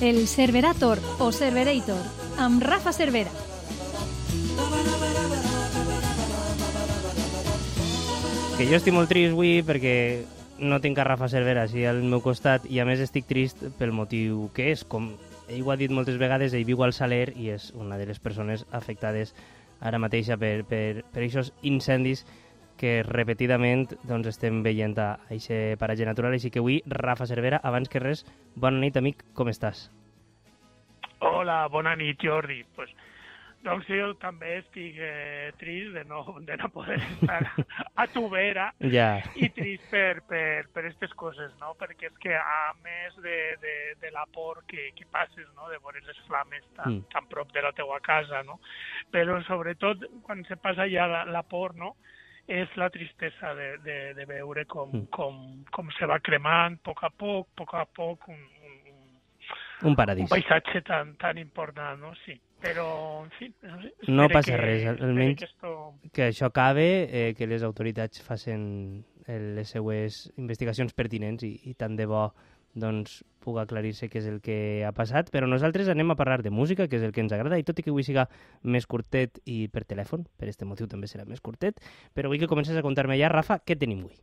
El Cerverator o Cerverator, amb Rafa Cervera. Que jo estic molt trist avui perquè no tinc a Rafa Cervera així al meu costat i a més estic trist pel motiu que és. Com ell ho ha dit moltes vegades, ell viu al Saler i és una de les persones afectades ara mateixa per, per, per aquests incendis que repetidament doncs, estem veient a aquest paratge natural. Així que avui, Rafa Cervera, abans que res, bona nit, amic, com estàs? Hola, bona nit, Jordi. Pues, doncs jo també estic eh, trist de no, de no poder estar a tu vera Ja. i trist per, per, per aquestes coses, no? Perquè és que a més de, de, de la por que, que passes, no? De veure les flames tan, Mm. tan prop de la teua casa, no? Però sobretot quan se passa ja la, la por, no? És la tristesa de, de, de veure com, Mm. com, com se va cremant a poc a poc, a poc a poc, un, un, un, Un un paradís. paisatge tan, tan important, no? Sí. Però, en fi, no, sé, No passa que- res, almenys- Que esto... que això acabe, eh, que les autoritats facin les seues investigacions pertinents i, i tant de bo doncs, puga aclarir-se què és el que ha passat, però nosaltres anem a parlar de música, que és el que ens agrada, i tot i que avui siga més curtet i per telèfon, per este motiu també serà més curtet, però vull que comences a contar-me ja, Rafa, què tenim avui?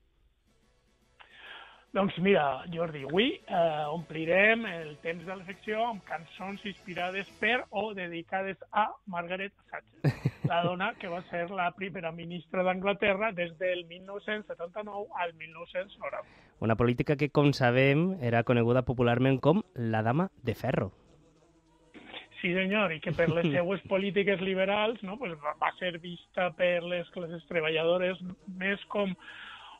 Doncs mira, Jordi, avui eh, omplirem el temps de la secció amb cançons inspirades per o dedicades a Margaret Thatcher, la dona que va ser la primera ministra d'Anglaterra des del 1979 al 1990. Una política que, com sabem, era coneguda popularment com la dama de ferro. Sí, senyor, i que per les seues polítiques liberals no, pues va, ser vista per les classes treballadores més com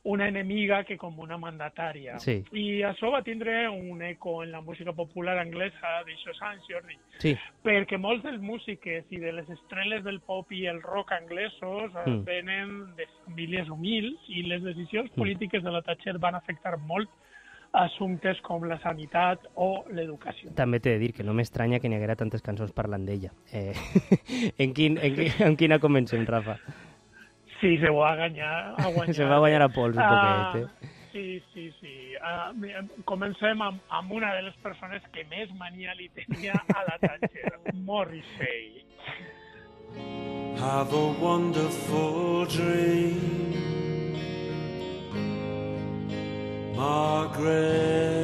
una enemiga que com una mandatària. Sí. I això va tindre un eco en la música popular anglesa d'aixòs anys, Jordi, Sí, perquè molts dels músiques i de les estrelles del pop i el rock anglesos eh, Mm. venen de famílies humils i les decisions Mm. polítiques de la Thatcher van afectar molt assumptes com la sanitat o l'educació. també t'he de dir que no m'estranya que n'hi haguera tantes cançons parlant d'ella. Eh, en, quin, en, en quina comencem, Rafa? Sí, se va guanyar. A guanyar. Se va guanyar a pols un Ah, poquet, eh? Sí, sí, sí. Uh, comencem amb, amb una de les persones que més mania li tenia a la Thatcher, Morrissey. Have a wonderful dream, Margaret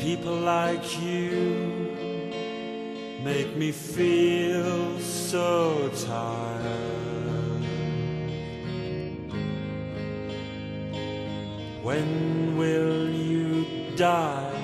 people like you make me feel so tired. When will you die?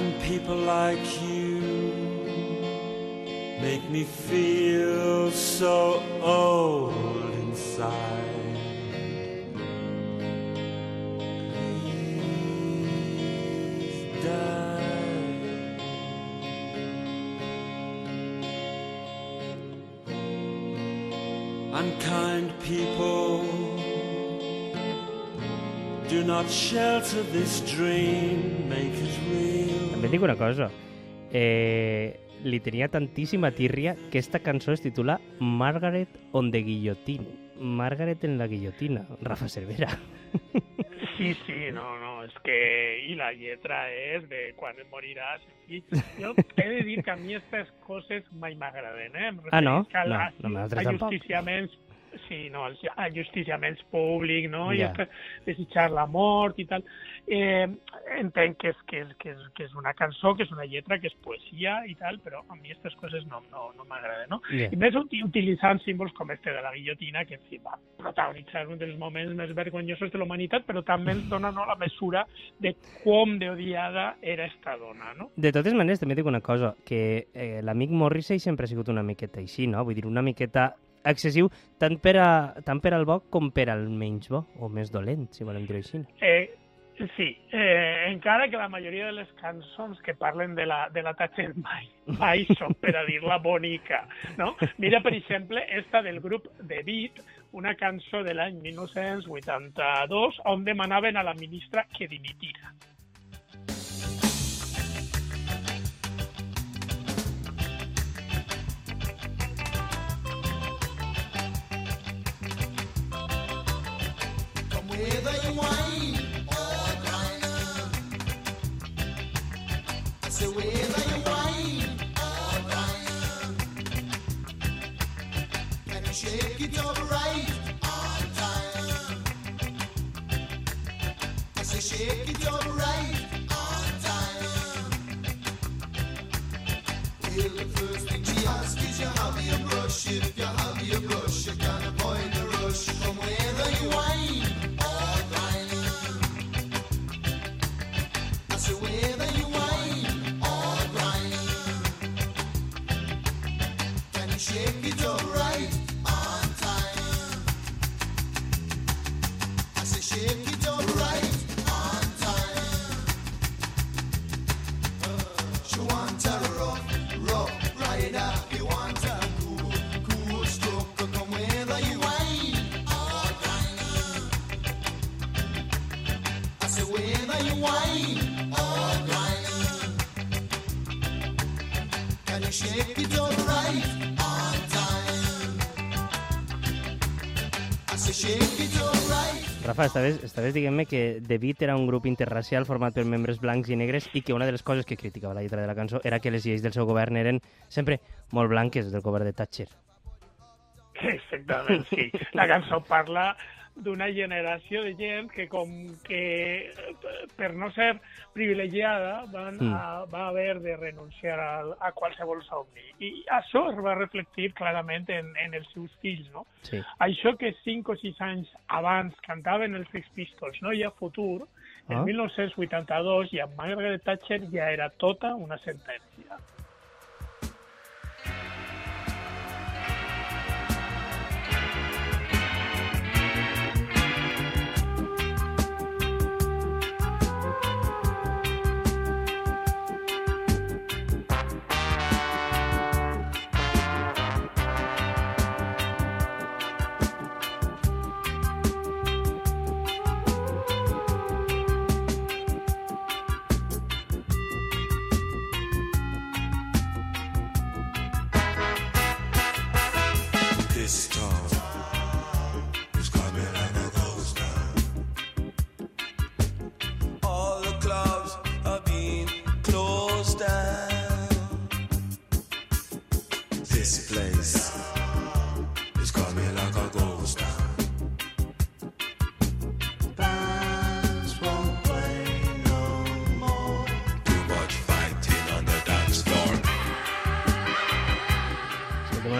And people like you make me feel so old inside. Please die. Unkind people do not shelter this dream, make it real. També et dic una cosa. Eh, li tenia tantíssima tírria que esta cançó es titula Margaret on the Guillotine. Margaret en la guillotina. Rafa Cervera. Sí, sí, no, no, és que... I la lletra és de quan et moriràs. I jo he de dir que a mi aquestes coses mai m'agraden, eh? Em Ah, no? referisc a la- No, no, tampoc. Sí, no, els ajusticiaments públics, no? I Ja. després desitjar la mort i tal. Eh, entenc que és, que, és, que, és, que és una cançó, que és una lletra, que és poesia i tal, però a mi aquestes coses no, no, no m'agraden, no? Ja. I més uti- utilitzant símbols com este de la guillotina, que en fi, va protagonitzar un dels moments més vergonyosos de la humanitat, però també ens dona no, la mesura de com d'odiada era esta dona, no? De totes maneres, també dic una cosa, que eh, l'amic Morrissey sempre ha sigut una miqueta així, no? Vull dir, una miqueta excessiu tant per, a, tant per al bo com per al menys bo, o més dolent, si volem dir-ho així. Eh, Sí, eh, encara que la majoria de les cançons que parlen de la, de la Thatcher mai, mai són per a dir-la bonica, no? Mira, per exemple, esta del grup The Beat, una cançó de l'any 1982 on demanaven a la ministra que dimitira. If you have your brush, you can avoid the rush. From whether you whine shake it up right Rafa, estaves, estaves dient-me que The Beat era un grup interracial format per membres blancs i negres i que una de les coses que criticava la lletra de la cançó era que les lleis del seu govern eren sempre molt blanques del govern de Thatcher. Exactament, sí. La cançó parla d'una generació de gent que com que per no ser privilegiada van Mm. a, va haver de renunciar a, a qualsevol somni. I això es va reflectir clarament en, en els seus fills, no? Sí. Això que 5 o 6 anys abans cantaven els Sex Pistols, no hi ha futur, en Ah. 1982 i amb Margaret Thatcher ja era tota una sentència.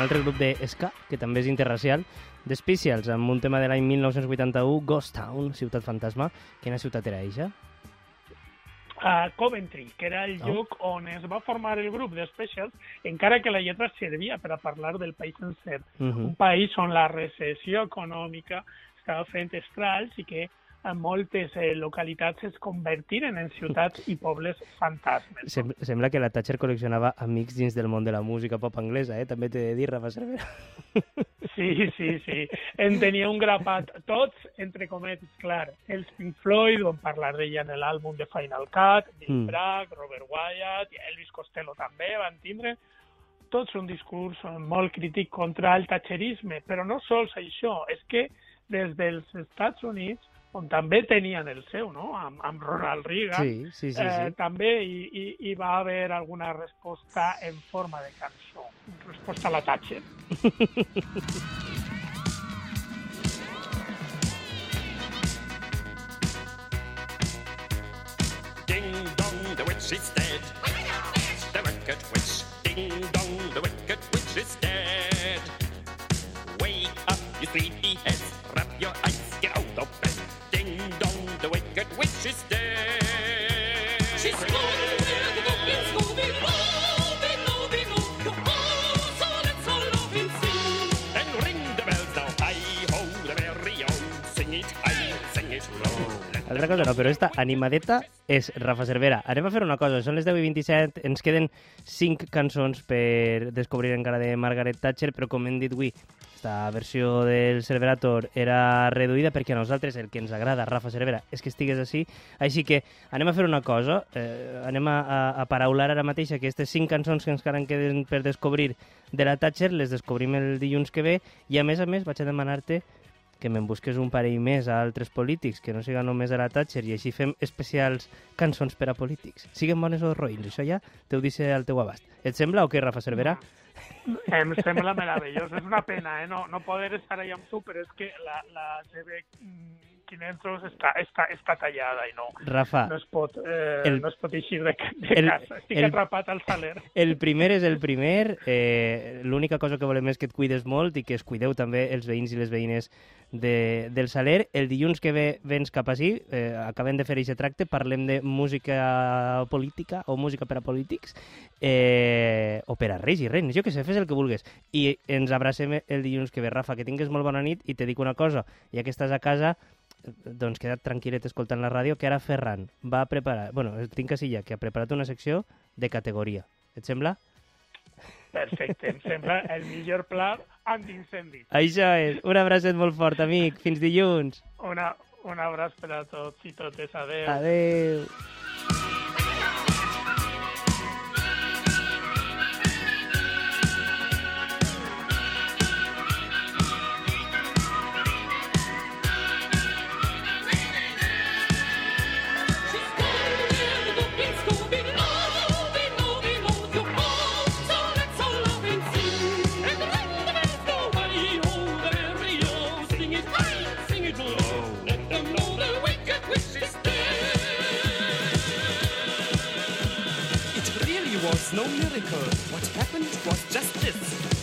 Un altre grup de ska, que també és interracial, The Specials, amb un tema de l'any 1981, Ghost Town, Ciutat Fantasma. Quina ciutat era eixa? a Coventry, que era el Oh. lloc on es va formar el grup de Specials, encara que la lletra servia per a parlar del país sencer. Mhm. Un país on la recessió econòmica estava fent estralls i que en moltes eh, localitats es convertiren en ciutats i pobles fantasmes. Sem sembla que la Thatcher col·leccionava amics dins del món de la música pop anglesa, eh? També t'he de dir, Rafa Cervera. Sí, sí, sí. En tenia un grapat, tots, entre cometes, clar. Els Pink Floyd van parlar d'ella en l'àlbum de Final Cut, Bill Mm. Bragg, Robert Wyatt, Elvis Costello també van tindre tots un discurs molt crític contra el thatcherisme, però no sols això, és que des dels Estats Units, on també tenien el seu, no?, amb, amb Ronald Reagan, Sí, sí, sí. eh, sí. també hi, hi, hi va haver alguna resposta en forma de cançó, resposta a la Thatcher. Ding dong, the witch is dead. The wicked witch. Ding dong, the wicked witch is dead. Wicked witch is dead. Altra cosa no, però esta animadeta és Rafa Cervera. Anem a fer una cosa, són les 10 i 27, ens queden 5 cançons per descobrir encara de Margaret Thatcher, però com hem dit avui, esta versió del Cerverator era reduïda perquè a nosaltres el que ens agrada, Rafa Cervera, és que estigués així. Així que anem a fer una cosa, eh, anem a, a, a paraular ara mateix aquestes 5 cançons que ens encara queden per descobrir de la Thatcher, les descobrim el dilluns que ve, i a més a més vaig a demanar-te que me'n busques un parell més a altres polítics, que no siga només a la Thatcher, i així fem especials cançons per a polítics. Siguen bones o roïns, això ja ho deixo al teu abast. Et sembla o què, Rafa Cervera? Em sembla meravellós. És una pena, eh? No, no poder estar allà amb tu, però és que la, la CB 500 està, està, està tallada i no, Rafa, no es pot, eh, el- no es pot eixir de, de el- casa. Estic el- atrapat al saler. el primer és el primer. Eh, L'única cosa que volem és que et cuides molt i que es cuideu també els veïns i les veïnes de, del Saler. El dilluns que ve vens cap així, eh, acabem de fer aquest tracte, parlem de música política o música per a polítics, eh, o per a reis i reines, jo que sé, fes el que vulguis. I ens abracem el dilluns que ve. Rafa, que tingues molt bona nit i te dic una cosa, ja que estàs a casa, doncs queda't tranquil·let escoltant la ràdio, que ara Ferran va preparar, bueno, tinc així ja, que ha preparat una secció de categoria. Et sembla? Perfecte, em sembla el millor pla antiincendi. Això és. Un abracet molt fort, amic. Fins dilluns. Una, un abraç per a tots i totes. Adéu. Adeu. Was no miracle. What happened was just this.